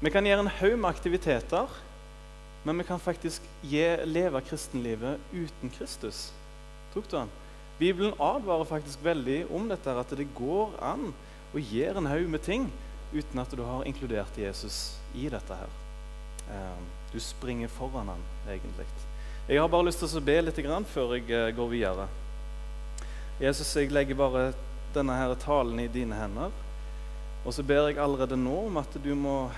Vi kan gjøre en haug med aktiviteter, men vi kan faktisk gi, leve kristenlivet uten Kristus. Tok du den? Bibelen advarer faktisk veldig om dette, at det går an å gjøre en haug med ting uten at du har inkludert Jesus i dette her. Eh, du springer foran han, egentlig. Jeg har bare lyst til å be litt før jeg eh, går videre. Jesus, jeg legger bare denne her talen i dine hender. Og så ber jeg allerede nå om at du må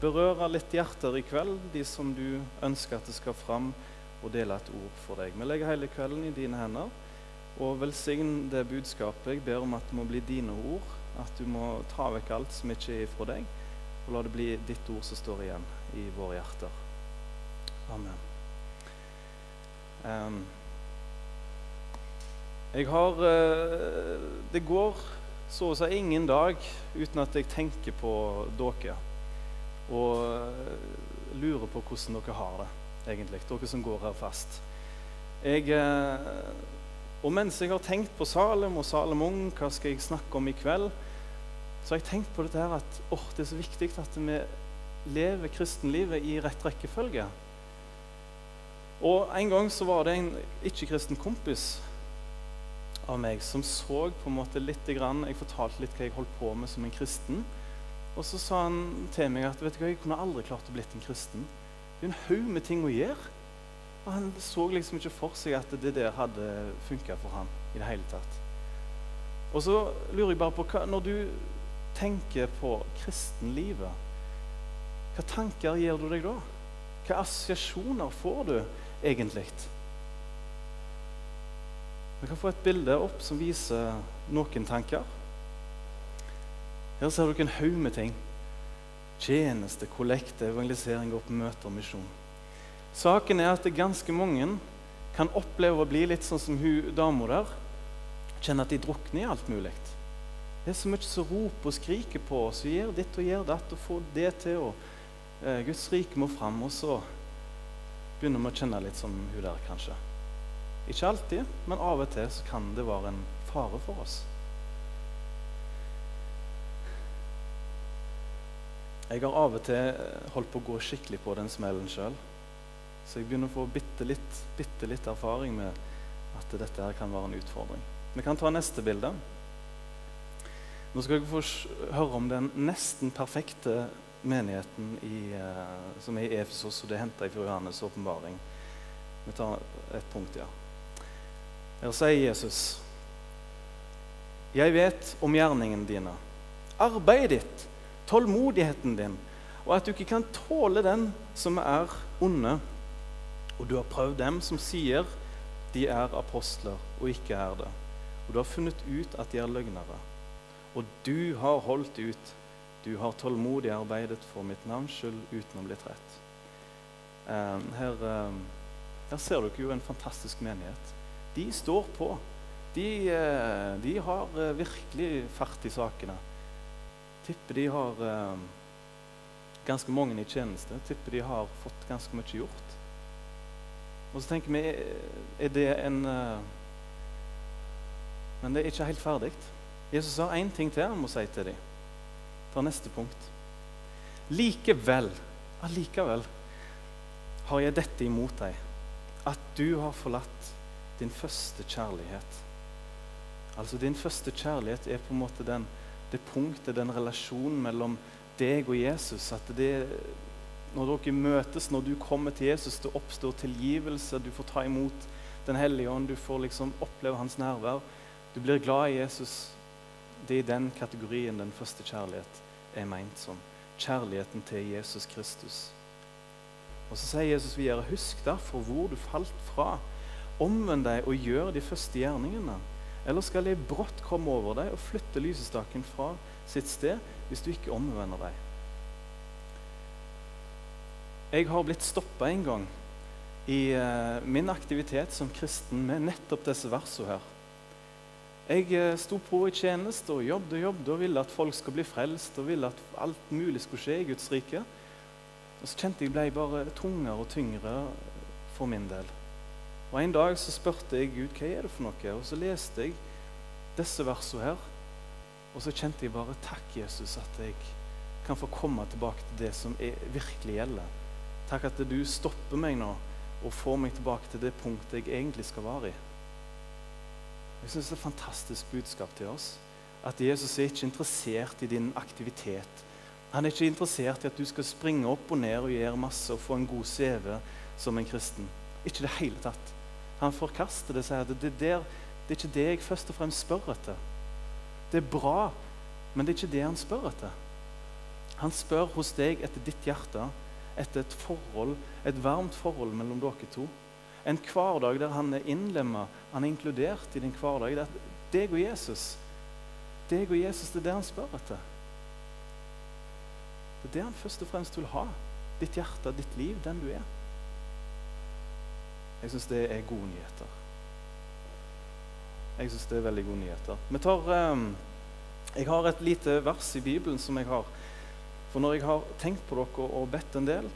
berøre litt hjerter i kveld, de som du ønsker at det skal fram og dele et ord for deg. Vi legger hele kvelden i dine hender. Og velsign det budskapet. Jeg ber om at det må bli dine ord. At du må ta vekk alt som ikke er fra deg, og la det bli ditt ord som står igjen i våre hjerter. Amen. Um, jeg har uh, Det går så å si ingen dag uten at jeg tenker på dere. Og uh, lurer på hvordan dere har det, egentlig. Dere som går her fast. Jeg uh, og mens jeg har tenkt på Salem og Salomon, hva skal jeg snakke om i kveld, så har jeg tenkt på dette her at oh, det er så viktig at vi lever kristenlivet i rett rekkefølge. Og En gang så var det en ikke-kristen kompis av meg som så på en måte litt Jeg fortalte litt hva jeg holdt på med som en kristen. Og så sa han til meg at vet du hva, jeg kunne aldri klart å bli en kristen. Det er en haug med ting å gjøre. Og Han så liksom ikke for seg at det der hadde funka for ham i det hele tatt. Og så lurer jeg bare på hva, Når du tenker på kristenlivet, hva tanker gir du deg da? Hva assosiasjoner får du egentlig? Vi kan få et bilde opp som viser noen tanker. Her ser dere en haug med ting. Tjeneste, kollekte, evangelisering, gå på møter og misjon. Saken er at det ganske mange kan oppleve å bli litt sånn som hun dama der. Kjenne at de drukner i alt mulig. Det er så mye som roper og skriker på oss. Gjør ditt og gjør datt og få det til. og eh, Guds rike må fram. Og så begynner vi å kjenne litt som hun der, kanskje. Ikke alltid, men av og til så kan det være en fare for oss. Jeg har av og til holdt på å gå skikkelig på den smellen sjøl. Så jeg begynner å få bitte litt, bitte litt erfaring med at dette her kan være en utfordring. Vi kan ta neste bilde. Nå skal dere få høre om den nesten perfekte menigheten i, uh, som er i Efesos, og det er henta fra Johannes' åpenbaring. Vi tar et punkt, ja. Her sier Jesus.: Jeg vet om gjerningene dine, arbeidet ditt, tålmodigheten din, og at du ikke kan tåle den som er onde. Og du har prøvd dem som sier de er apostler og ikke er det. Og du har funnet ut at de er løgnere. Og du har holdt ut. Du har tålmodig arbeidet for mitt navns skyld uten å bli trett. Um, her, um, her, ser dere jo en fantastisk menighet. De står på. De, uh, de har virkelig fart i sakene. Tipper de har eh, ganske mange i tjeneste. Tipper de har fått ganske mye gjort. Og så tenker vi er det en eh, Men det er ikke helt ferdig. Jesus har én ting til han må si til dem. Ta neste punkt. Likevel, allikevel, har jeg dette imot deg, at du har forlatt din første kjærlighet. Altså Din første kjærlighet er på en måte den, det punktet, den relasjonen mellom deg og Jesus. At det når dere møtes, når du kommer til Jesus, det oppstår tilgivelse. Du får ta imot Den hellige ånd, du får liksom oppleve hans nærvær. Du blir glad i Jesus. Det er i den kategorien den første kjærlighet er meint som. Kjærligheten til Jesus Kristus. Og Så sier Jesus videre, husk derfor hvor du falt fra. Omvend deg og gjør de første gjerningene. Eller skal jeg brått komme over deg og flytte lysestaken fra sitt sted hvis du ikke omvender deg? Jeg har blitt stoppa en gang i uh, min aktivitet som kristen med nettopp disse versene her. Jeg uh, sto på i tjeneste og jobbet og jobbet og ville at folk skulle bli frelst og ville at alt mulig skulle skje i Guds rike. Og så kjente jeg ble bare tungere og tyngre for min del. Og En dag så spurte jeg Gud hva er det for noe, og så leste jeg disse versene her. Og så kjente jeg bare takk, Jesus, at jeg kan få komme tilbake til det som er, virkelig gjelder. Takk at du stopper meg nå og får meg tilbake til det punktet jeg egentlig skal være i. Jeg synes Det er et fantastisk budskap til oss. At Jesus er ikke interessert i din aktivitet. Han er ikke interessert i at du skal springe opp og ned og gjøre masse og få en god CV som en kristen. Ikke i det hele tatt. Han forkaster det og sier at det, der, det er ikke det jeg først og fremst spør etter. Det er bra, men det er ikke det han spør etter. Han spør hos deg etter ditt hjerte, etter et forhold, et varmt forhold mellom dere to. En hverdag der han er innlemma, han er inkludert i din hverdag. Det er deg og Jesus. Deg og Jesus, det er det han spør etter. Det er det han først og fremst vil ha. Ditt hjerte, ditt liv, den du er. Jeg syns det er gode nyheter. Jeg syns det er veldig gode nyheter. Tar, eh, jeg har et lite vers i Bibelen som jeg har For når jeg har tenkt på dere og bedt en del,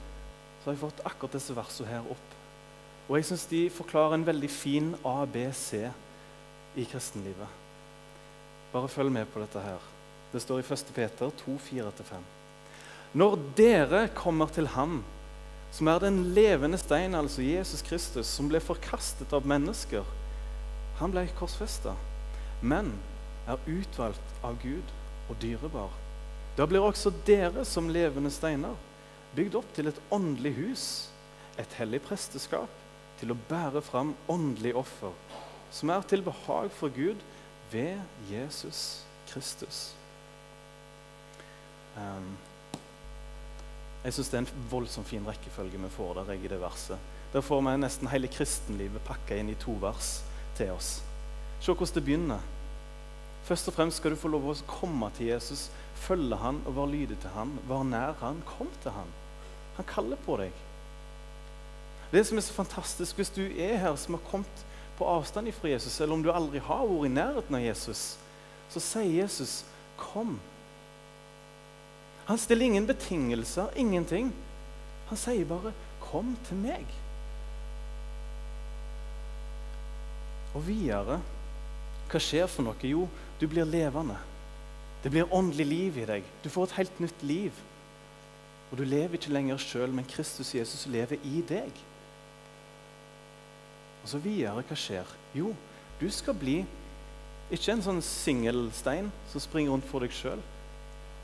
så har jeg fått akkurat disse versene her opp. Og jeg syns de forklarer en veldig fin ABC i kristenlivet. Bare følg med på dette her. Det står i 1. Peter 2, 4-5. Når dere kommer til Ham, som er den levende stein, altså Jesus Kristus, som ble forkastet av mennesker Han ble korsfesta, men er utvalgt av Gud og dyrebar. Da blir også dere som levende steiner bygd opp til et åndelig hus, et hellig presteskap, til å bære fram åndelig offer, som er til behag for Gud ved Jesus Kristus. Um, jeg syns det er en voldsomt fin rekkefølge vi får der i det verset. Der får vi nesten hele kristenlivet pakka inn i to vers til oss. Se hvordan det begynner. Først og fremst skal du få lov å komme til Jesus, følge han og være lydig til han, være nær han. Kom til han. Han kaller på deg. Det som er så fantastisk hvis du er her som har kommet på avstand fra Jesus, eller om du aldri har vært i nærheten av Jesus, så sier Jesus 'kom'. Han stiller ingen betingelser, ingenting. Han sier bare 'kom til meg'. Og videre hva skjer for noe? Jo, du blir levende. Det blir åndelig liv i deg. Du får et helt nytt liv. Og du lever ikke lenger sjøl, men Kristus Jesus lever i deg. Og så videre, hva skjer? Jo, du skal bli ikke en sånn singelstein som springer rundt for deg sjøl,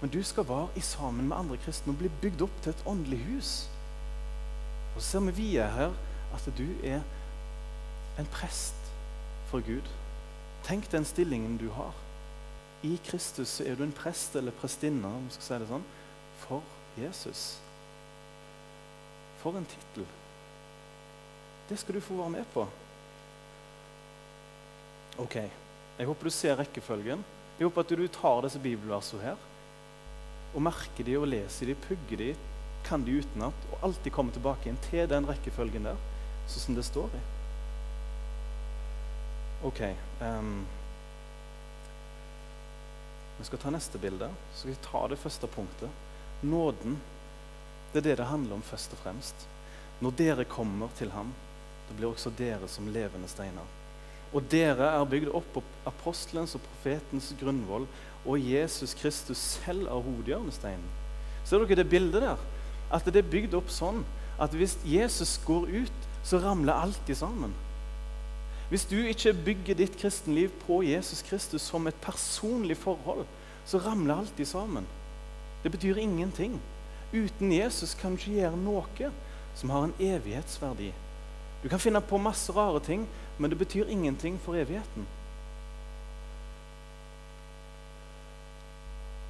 men du skal være i sammen med andre kristne og bli bygd opp til et åndelig hus. Og så ser vi via her at du er en prest for Gud. Tenk den stillingen du har. I Kristus er du en prest eller prestinne om vi skal si det sånn, for Jesus. For en tittel. Det skal du få være med på. Ok, Jeg håper du ser rekkefølgen. Jeg håper at du tar disse bibelversene her og merker de og leser de, pugger de, kan de utenat og alltid kommer tilbake inn til den rekkefølgen der, sånn som det står i. Ok. Um, vi skal ta neste bilde. Så skal vi ta det første punktet. Nåden. Det er det det handler om først og fremst. Når dere kommer til ham, det blir også dere som levende steiner. Og dere er bygd opp på apostelens og profetens grunnvoll, og Jesus Kristus selv er hovedhjørnesteinen. Ser dere det bildet der? At det er bygd opp sånn at hvis Jesus går ut, så ramler alt sammen. Hvis du ikke bygger ditt kristenliv på Jesus Kristus som et personlig forhold, så ramler alt sammen. Det betyr ingenting. Uten Jesus kan du ikke gjøre noe som har en evighetsverdi. Du kan finne på masse rare ting, men det betyr ingenting for evigheten.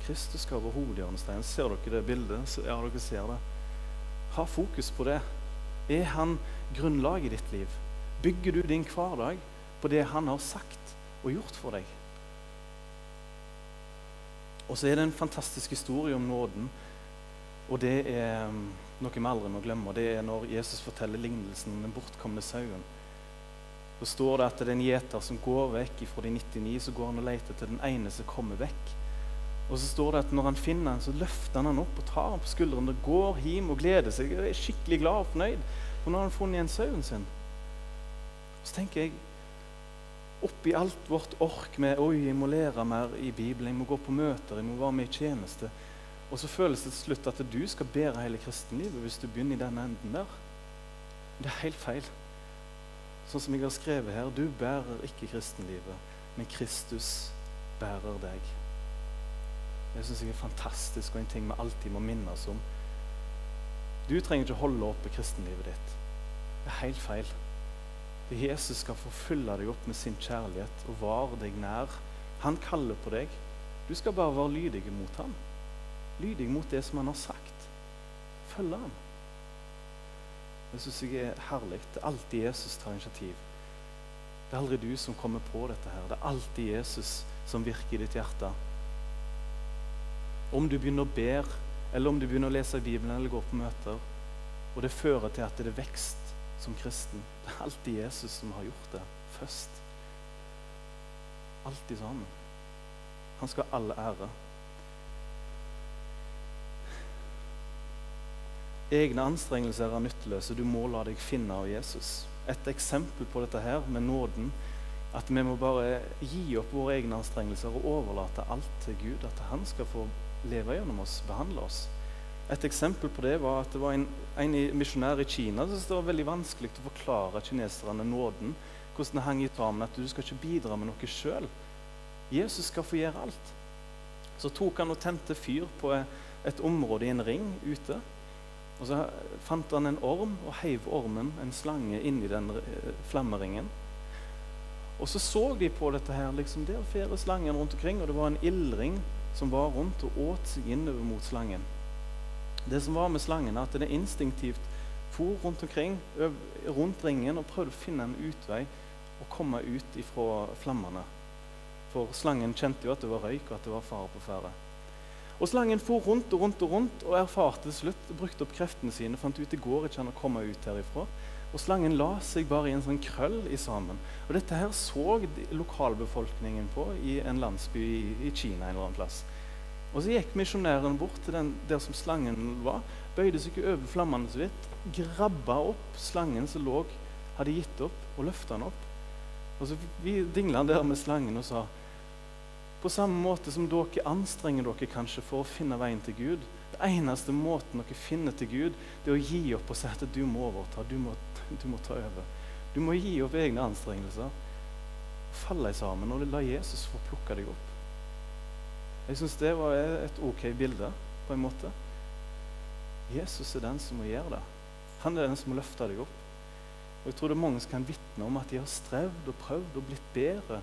Kristus skal være hovedhjørnesteinen. Ser dere det bildet? Ja, dere ser det. Ha fokus på det. Er han grunnlaget i ditt liv? Bygger du din hverdag på det han har sagt og gjort for deg? Og så er det en fantastisk historie om nåden. Og det er um, noe vi aldri må glemme. Det er når Jesus forteller lignelsen om den bortkomne sauen. Så står det at det er en gjeter som går vekk fra de 99, så går han og leter etter den ene som kommer vekk. Og så står det at når han finner han, så løfter han han opp og tar han på skulderen og går hjem og gleder seg. Jeg er skikkelig glad og fornøyd. For nå har han funnet igjen sauen sin. Så tenker jeg oppi alt vårt ork med oi, jeg må lære mer i Bibelen, jeg må gå på møter, jeg må være med i tjeneste. Og så føles det til slutt at du skal bære hele kristenlivet hvis du begynner i den enden der. Det er helt feil. Sånn som jeg har skrevet her, du bærer ikke kristenlivet, men Kristus bærer deg. Det syns jeg er fantastisk og en ting vi alltid må minnes om. Du trenger ikke holde oppe kristenlivet ditt. Det er helt feil. Jesus skal få fylle deg opp med sin kjærlighet og vare deg nær. Han kaller på deg. Du skal bare være lydig mot ham lydig mot det som han har sagt. Følge ham. Det syns jeg er herlig. Det er alltid Jesus tar initiativ. Det er aldri du som kommer på dette. her. Det er alltid Jesus som virker i ditt hjerte. Om du begynner å be, eller om du begynner å lese Bibelen eller gå på møter, og det fører til at det er vekst som kristen Det er alltid Jesus som har gjort det først. Alltid sammen. Han skal ha all ære. Egne anstrengelser er nytteløse. Du må la deg finne av Jesus. Et eksempel på dette her med nåden, at vi må bare gi opp våre egne anstrengelser og overlate alt til Gud. At han skal få leve gjennom oss, behandle oss. Et eksempel på det var at det var en, en misjonær i Kina som det var veldig vanskelig å forklare kineserne nåden. Hvordan det hang i sammen at du skal ikke bidra med noe sjøl. Jesus skal få gjøre alt. Så tok han og tente fyr på et område i en ring ute. Og Så fant han en orm og heiv ormen, en slange, inni den eh, flammeringen. Og så så de på dette her. liksom Der fer slangen rundt omkring, og det var en ildring som var rundt og åt seg innover mot slangen. Det som var med slangen, at den instinktivt for rundt omkring rundt ringen og prøvde å finne en utvei og komme ut ifra flammene. For slangen kjente jo at det var røyk, og at det var fare på ferde. Og Slangen for rundt og rundt og rundt og erfarte til slutt, brukte opp kreftene sine, fant ut det går ikke an å komme ut herifra. Og slangen la seg bare i en sånn krøll i sammen. Og Dette her så lokalbefolkningen på i en landsby i, i Kina. en eller annen plass. Og Så gikk misjonæren bort til den der som slangen var, bøyde seg over flammene så vidt, grabba opp slangen som lå, hadde gitt opp, og løfta den opp. Og Så dingla han der med slangen og sa på samme måte som dere anstrenger dere kanskje for å finne veien til Gud. Det eneste måten dere finner til Gud, det er å gi opp og si at du må overta. Du må, du må ta over. Du må gi opp egne anstrengelser. Falle sammen og la Jesus få plukke deg opp. Jeg syns det var et ok bilde, på en måte. Jesus er den som må gjøre det. Han er den som må løfte deg opp. Og jeg tror det er mange som kan vitne om at de har strevd og prøvd og blitt bedre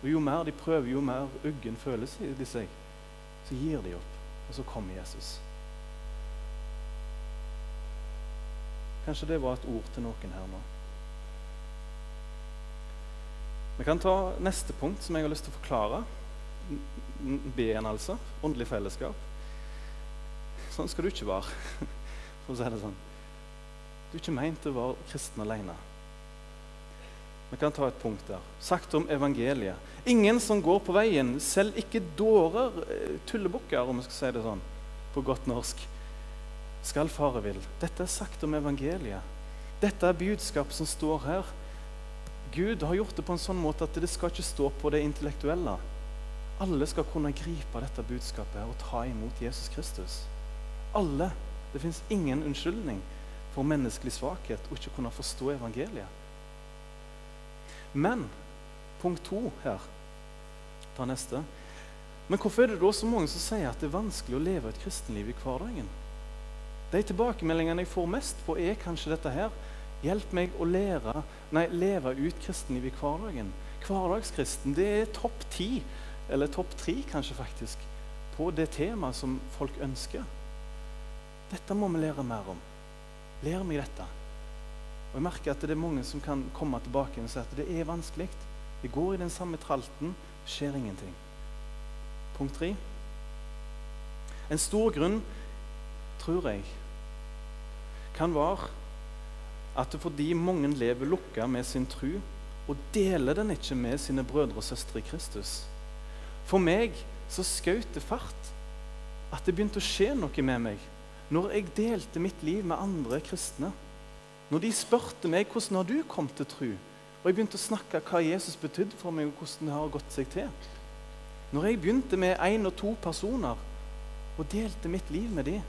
og Jo mer de prøver, jo mer uggen føles de seg. Så gir de opp, og så kommer Jesus. Kanskje det var et ord til noen her nå. Vi kan ta neste punkt som jeg har lyst til å forklare. B-en, altså. Åndelig fellesskap. Sånn skal du ikke være, for å si det sånn. Du er ikke meint å være kristen alene. Vi kan ta et punkt der. Sagt om evangeliet. Ingen som går på veien, selv ikke dårer, eh, tullebukker, om vi skal si det sånn på godt norsk, skal fare vill. Dette er sagt om evangeliet. Dette er budskap som står her. Gud har gjort det på en sånn måte at det skal ikke stå på det intellektuelle. Alle skal kunne gripe dette budskapet og ta imot Jesus Kristus. Alle. Det fins ingen unnskyldning for menneskelig svakhet å ikke kunne forstå evangeliet. Men punkt to her Ta neste. Men hvorfor er det da så mange som sier at det er vanskelig å leve et kristenliv i hverdagen? De tilbakemeldingene jeg får mest på, er kanskje dette her. Hjelp meg å lære, nei, leve ut kristenliv i hverdagen. Hverdagskristen det er topp ti, eller topp tre kanskje faktisk, på det temaet som folk ønsker. Dette må vi lære mer om. Lær meg dette. Og jeg merker at det er mange som kan komme tilbake og si at det er vanskelig. Det går i den samme tralten, skjer ingenting. Punkt tre. En stor grunn, tror jeg, kan være at fordi mange lever lukka med sin tru og deler den ikke med sine brødre og søstre i Kristus. For meg så skjøt det fart at det begynte å skje noe med meg når jeg delte mitt liv med andre kristne. Når de spurte meg hvordan har du kommet til tro, og jeg begynte å snakke hva Jesus betydde for meg, og hvordan det har gått seg til Når jeg begynte med én og to personer, og delte mitt liv med dem,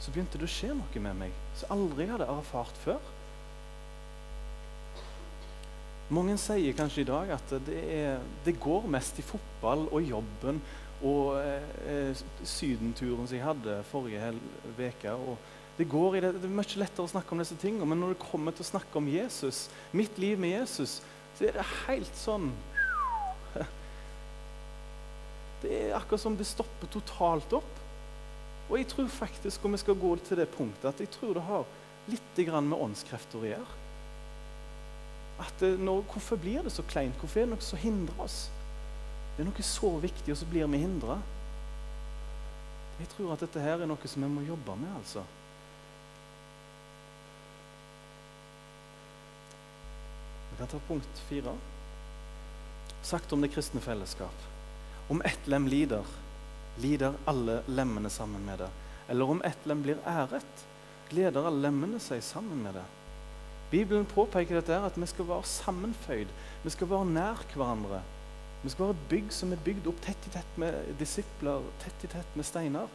så begynte det å skje noe med meg som aldri hadde erfart før. Mange sier kanskje i dag at det, er, det går mest i fotball og jobben og eh, sydenturen som jeg hadde forrige uke. Det, går i det, det er mye lettere å snakke om disse tingene, men når det kommer til å snakke om Jesus, mitt liv med Jesus, så er det helt sånn Det er akkurat som det stopper totalt opp. Og jeg tror faktisk, om vi skal gå til det punktet, at jeg tror det har litt med åndskrefter å gjøre at eh, når, Hvorfor blir det så kleint? Hvorfor er det noe som hindrer oss? Det er noe så viktig, og så blir vi hindra. Jeg tror at dette her er noe som vi må jobbe med. altså. Vi kan ta punkt fire. Sagt om det kristne fellesskap. Om ett lem lider, lider alle lemmene sammen med det. Eller om ett lem blir æret, gleder alle lemmene seg sammen med det. Bibelen påpeker dette at vi skal være sammenføyd. Vi skal være nær hverandre. Vi skal være et bygg som er bygd opp tett i tett med disipler, tett i tett med steiner.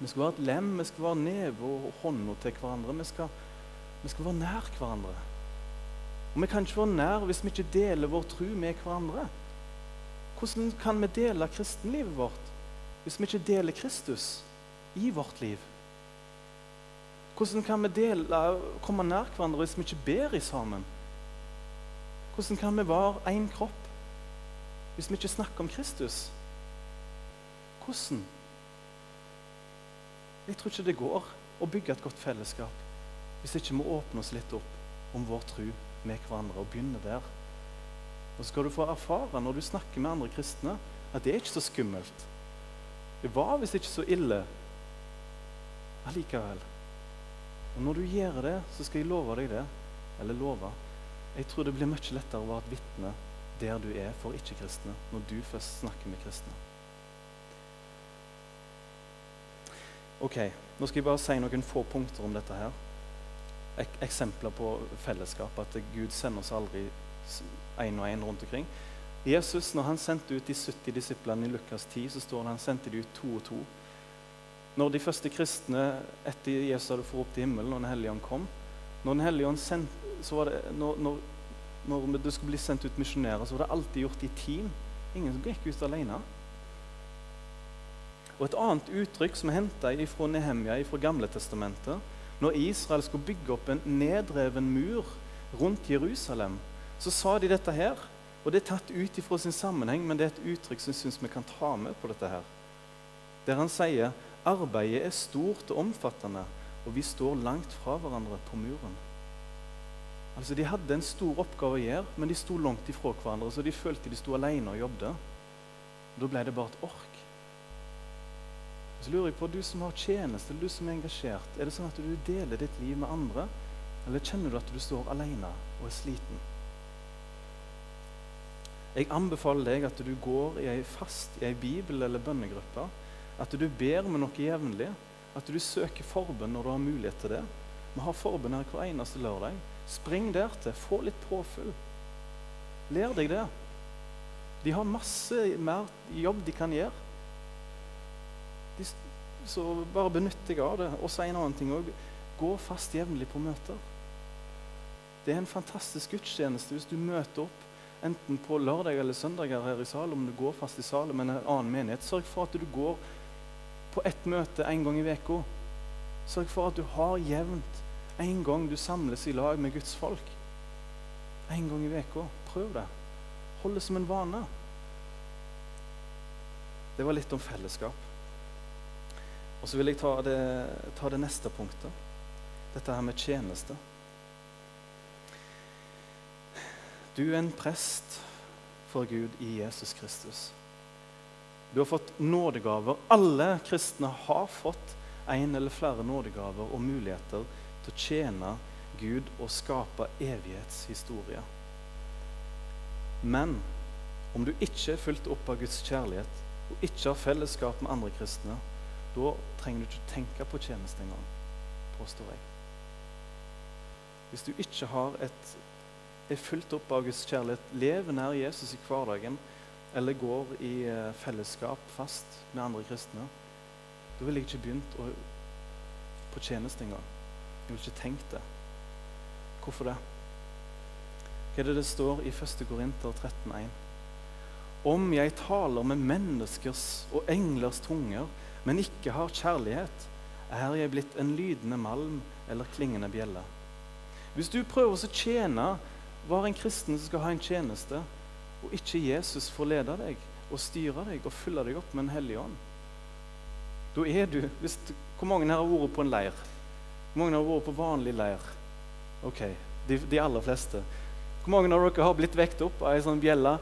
Vi skal være et lem, vi skal være neve og hånda til hverandre. Vi skal, vi skal være nær hverandre. Og Vi kan ikke være nær hvis vi ikke deler vår tro med hverandre. Hvordan kan vi dele kristenlivet vårt hvis vi ikke deler Kristus i vårt liv? Hvordan kan vi dele, komme nær hverandre hvis vi ikke ber i sammen? Hvordan kan vi være én kropp hvis vi ikke snakker om Kristus? Hvordan? Jeg tror ikke det går å bygge et godt fellesskap hvis ikke vi åpner oss litt opp om vår tro med hverandre og begynner der. Og så skal du få erfare når du snakker med andre kristne, at det er ikke så skummelt. Det var visst ikke så ille allikevel. Og Når du gjør det, så skal jeg love deg det. Eller love. Jeg tror det blir mye lettere å være et vitne der du er for ikke-kristne, når du først snakker med kristne. Ok, Nå skal jeg bare si noen få punkter om dette her. Ek eksempler på fellesskap. At Gud sender oss aldri én og én rundt omkring. Jesus, når han sendte ut de 70 disiplene i Lukas 10, så står det han sendte de ut to og to. Når de første kristne etter Jesus hadde fått opp til himmelen når Den hellige ånd kom Når Den hellige ånd sendt, så var det, når, når, når det skulle bli sendt ut misjonærer, så var det alltid gjort i team. Ingen som gikk ut alene. Og Et annet uttrykk som er henta fra Nehemja fra Gamle testamentet, når Israel skulle bygge opp en nedreven mur rundt Jerusalem, så sa de dette her. Og Det er tatt ut ifra sin sammenheng, men det er et uttrykk som jeg syns vi kan ta med på dette. her. Der han sier Arbeidet er stort og omfattende, og vi står langt fra hverandre på muren. Altså, De hadde en stor oppgave å gjøre, men de sto langt ifra hverandre, så de følte de sto alene og jobbet. Da ble det bare et ork. Så lurer jeg på, Du som har tjeneste, du som er engasjert, er det sånn at du deler ditt liv med andre? Eller kjenner du at du står alene og er sliten? Jeg anbefaler deg at du går i ei fast i ei bibel- eller bønnegruppe at du ber med noe jevnlig. At du søker forbønn når du har mulighet til det. Vi har forbønn her hver eneste lørdag. Spring der til. Få litt påfyll. Lær deg det. De har masse mer jobb de kan gjøre. Så bare benytt deg av det. Og så en annen ting òg. Gå fast jevnlig på møter. Det er en fantastisk gudstjeneste hvis du møter opp enten på lørdag eller søndag her i Salem, om du går fast i Salem, med en annen menighet. Sørg for at du går på ett møte en gang i uka. Sørg for at du har jevnt en gang du samles i lag med Guds folk. En gang i uka. Prøv det. Hold det som en vane. Det var litt om fellesskap. Og så vil jeg ta det, ta det neste punktet. Dette her med tjeneste. Du er en prest for Gud i Jesus Kristus. Du har fått nådegaver. Alle kristne har fått en eller flere nådegaver og muligheter til å tjene Gud og skape evighetshistorie. Men om du ikke er fulgt opp av Guds kjærlighet og ikke har fellesskap med andre kristne, da trenger du ikke tenke på tjeneste engang, påstår jeg. Hvis du ikke har et, er fulgt opp av Guds kjærlighet, lever nær Jesus i hverdagen, eller går i eh, fellesskap fast med andre kristne, da ville jeg ikke begynt å, på tjeneste engang. Jeg ville ikke tenkt det. Hvorfor det? Hva er det det står i 1. Korinter 13,1? Om jeg taler med menneskers og englers tunger, men ikke har kjærlighet, er jeg blitt en lydende malm eller klingende bjelle. Hvis du prøver å tjene, være en kristen som skal ha en tjeneste, og ikke Jesus får lede deg og styre deg og fylle deg opp med en hellig ånd, da er du hvis, Hvor mange her har vært på en leir? Hvor mange har vært på vanlig leir? Ok, de, de aller fleste. Hvor mange av dere har blitt vekt opp av ei sånn bjelle?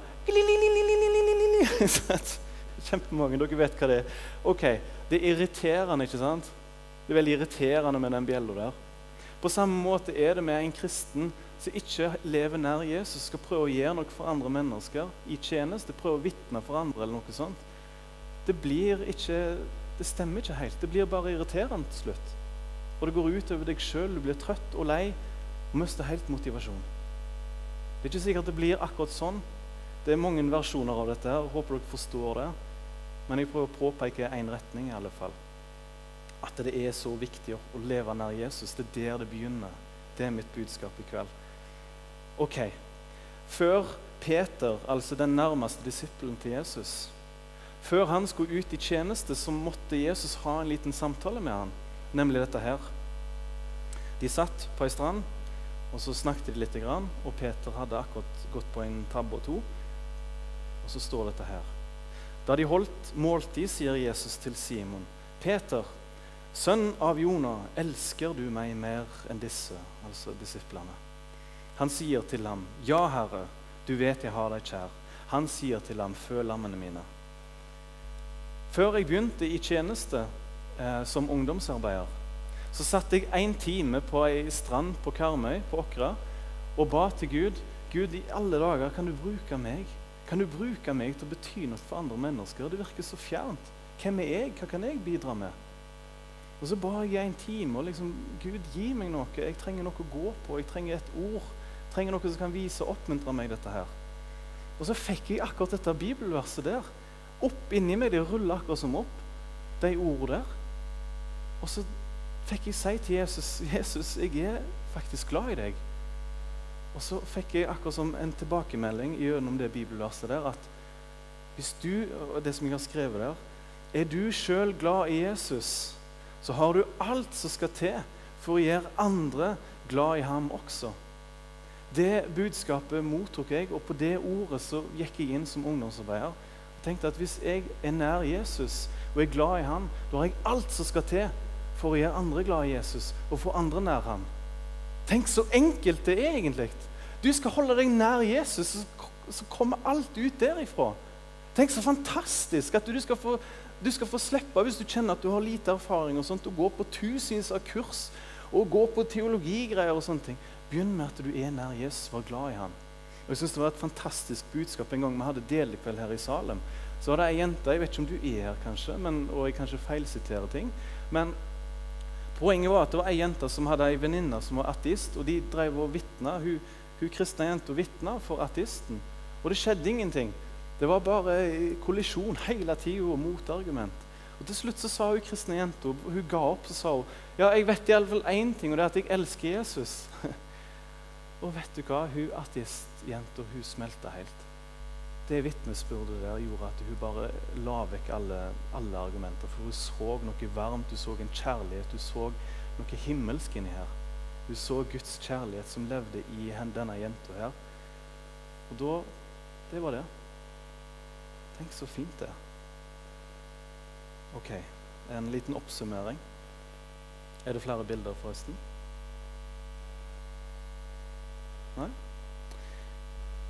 Kjempemange. Dere vet hva det er. Ok, Det er irriterende, ikke sant? Det er veldig irriterende med den bjella der. På samme måte er det med en kristen som ikke lever nær Jesus, skal prøve å gjøre noe for andre mennesker i tjeneste, prøve å vitne for andre eller noe sånt. Det blir ikke Det stemmer ikke helt. Det blir bare irriterende til slutt. Og det går ut over deg sjøl. Du blir trøtt og lei og mister helt motivasjon. Det er ikke sikkert det blir akkurat sånn. Det er mange versjoner av dette. her, Håper dere forstår det. Men jeg prøver å påpeke én retning. i alle fall. At det er så viktig å leve nær Jesus. Det er der det begynner. Det er mitt budskap i kveld. Ok, Før Peter, altså den nærmeste disippelen til Jesus, før han skulle ut i tjeneste, så måtte Jesus ha en liten samtale med han, nemlig dette her. De satt på ei strand, og så snakket de litt, og Peter hadde akkurat gått på en tabbe og to. Og så står dette her. Da de holdt måltid, sier Jesus til Simon, Peter, sønn av Jonah, elsker du meg mer enn disse, altså disiplene? Han sier til ham, Ja, Herre, du vet jeg har deg kjær. Han sier til ham, «Føl lammene mine. Før jeg begynte i tjeneste eh, som ungdomsarbeider, så satt jeg en time på ei strand på Karmøy på Åkra og ba til Gud Gud, i alle dager, kan du bruke meg? Kan du bruke meg til å bety noe for andre mennesker? Det virker så fjernt. Hvem er jeg? Hva kan jeg bidra med? Og så ba jeg en time og liksom Gud, gi meg noe. Jeg trenger noe å gå på. Jeg trenger et ord. Jeg trenger noe som kan vise og oppmuntre meg dette her. Og så fikk jeg akkurat dette bibelverset der. Opp inni meg. Det ruller akkurat som opp, de ordene der. Og så fikk jeg si til Jesus Jesus, jeg er faktisk glad i deg. Og så fikk jeg akkurat som en tilbakemelding gjennom det bibelverset der at hvis du, og det som jeg har skrevet der, er du sjøl glad i Jesus, så har du alt som skal til for å gjøre andre glad i ham også. Det budskapet mottok jeg, og på det ordet så gikk jeg inn som ungdomsarbeider. og tenkte at Hvis jeg er nær Jesus og er glad i ham, da har jeg alt som skal til for å gjøre andre glad i Jesus og få andre nær ham. Tenk så enkelt det er egentlig. Du skal holde deg nær Jesus, så kommer alt ut derifra. Tenk så fantastisk at du skal få, du skal få slippe, hvis du kjenner at du har lite erfaring, og sånt, å gå på tusenvis av kurs og gå på teologigreier og sånne ting. Begynn med at du er nær Jesus, vær glad i ham. Og jeg synes Det var et fantastisk budskap en gang vi hadde delekveld her i Salem. Så var det ei jente Jeg vet ikke om du er her, kanskje, men, og jeg kanskje feilsiterer ting. Men Poenget var at det var ei jente som hadde ei venninne som var ateist. og de drev og vitna. Hun, hun kristne jenta vitna for ateisten. Og det skjedde ingenting. Det var bare kollisjon hele tida og motargument. Og Til slutt så sa hun kristne jenta Hun ga opp så sa hun, ja, jeg vet iallfall én ting, og det er at jeg elsker Jesus. og vet du hva? Hun ateistjenta hun smelta helt det vitnesbyrdet der gjorde at hun bare la vekk alle, alle, argumenter. For hun så noe varmt, hun så en kjærlighet, hun så noe himmelsk inni her. Hun så Guds kjærlighet som levde i denne jenta her. Og da Det var det. Tenk så fint det er. Ok, en liten oppsummering. Er det flere bilder, forresten? Nei?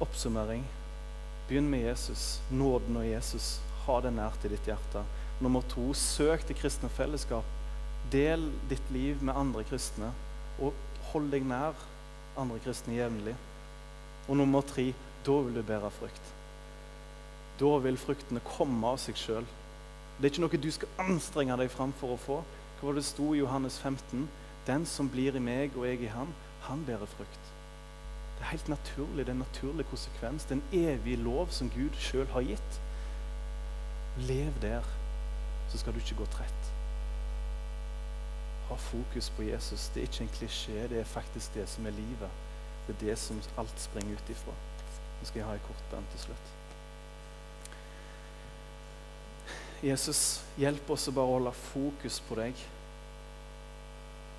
Oppsummering Begynn med Jesus, nåden og Jesus. Ha det nært i ditt hjerte. Nummer to, søk det kristne fellesskap. Del ditt liv med andre kristne, og hold deg nær andre kristne jevnlig. Og nummer tre, da vil du bære frukt. Da vil fruktene komme av seg sjøl. Det er ikke noe du skal anstrenge deg fram for å få. Hva var det sto i Johannes 15? Den som blir i meg og jeg i ham, han bærer frukt. Det er helt naturlig, det er en naturlig konsekvens. Det er en evig lov som Gud sjøl har gitt. Lev der, så skal du ikke gå trett. Ha fokus på Jesus. Det er ikke en klisjé, det er faktisk det som er livet. Det er det som alt springer ut ifra. Nå skal jeg ha en kort bønn til slutt. Jesus, hjelp oss å bare holde fokus på deg.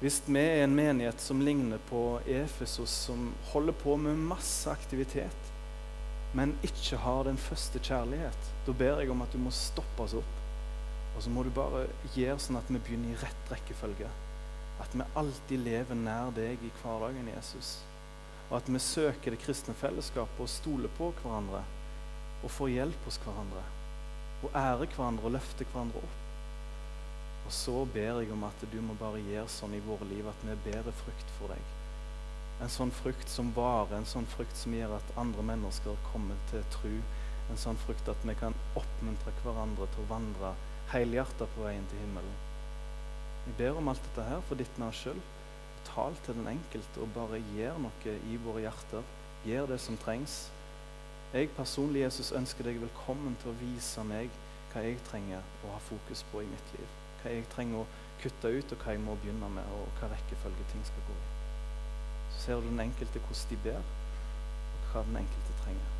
Hvis vi er en menighet som ligner på Efesos, som holder på med masse aktivitet, men ikke har den første kjærlighet, da ber jeg om at du må stoppe oss opp. Og så må du bare gjøre sånn at vi begynner i rett rekkefølge. At vi alltid lever nær deg i hverdagen, Jesus. Og at vi søker det kristne fellesskapet og stoler på hverandre og får hjelp hos hverandre. Og ærer hverandre og løfter hverandre opp. Og så ber jeg om at du må bare gjøre sånn i våre liv at vi bærer frukt for deg. En sånn frukt som varer, en sånn frukt som gjør at andre mennesker kommer til tro. En sånn frukt at vi kan oppmuntre hverandre til å vandre helhjertet på veien til himmelen. Vi ber om alt dette her for ditt navn sjøl. Tal til den enkelte og bare gjør noe i våre hjerter. Gjør det som trengs. Jeg personlig Jesus, ønsker deg velkommen til å vise meg hva jeg trenger å ha fokus på i mitt liv. Hva jeg trenger å kutte ut, og hva jeg må begynne med, og hva rekkefølge ting skal gå i. Så ser du den enkelte hvordan de ber, og hva den enkelte trenger.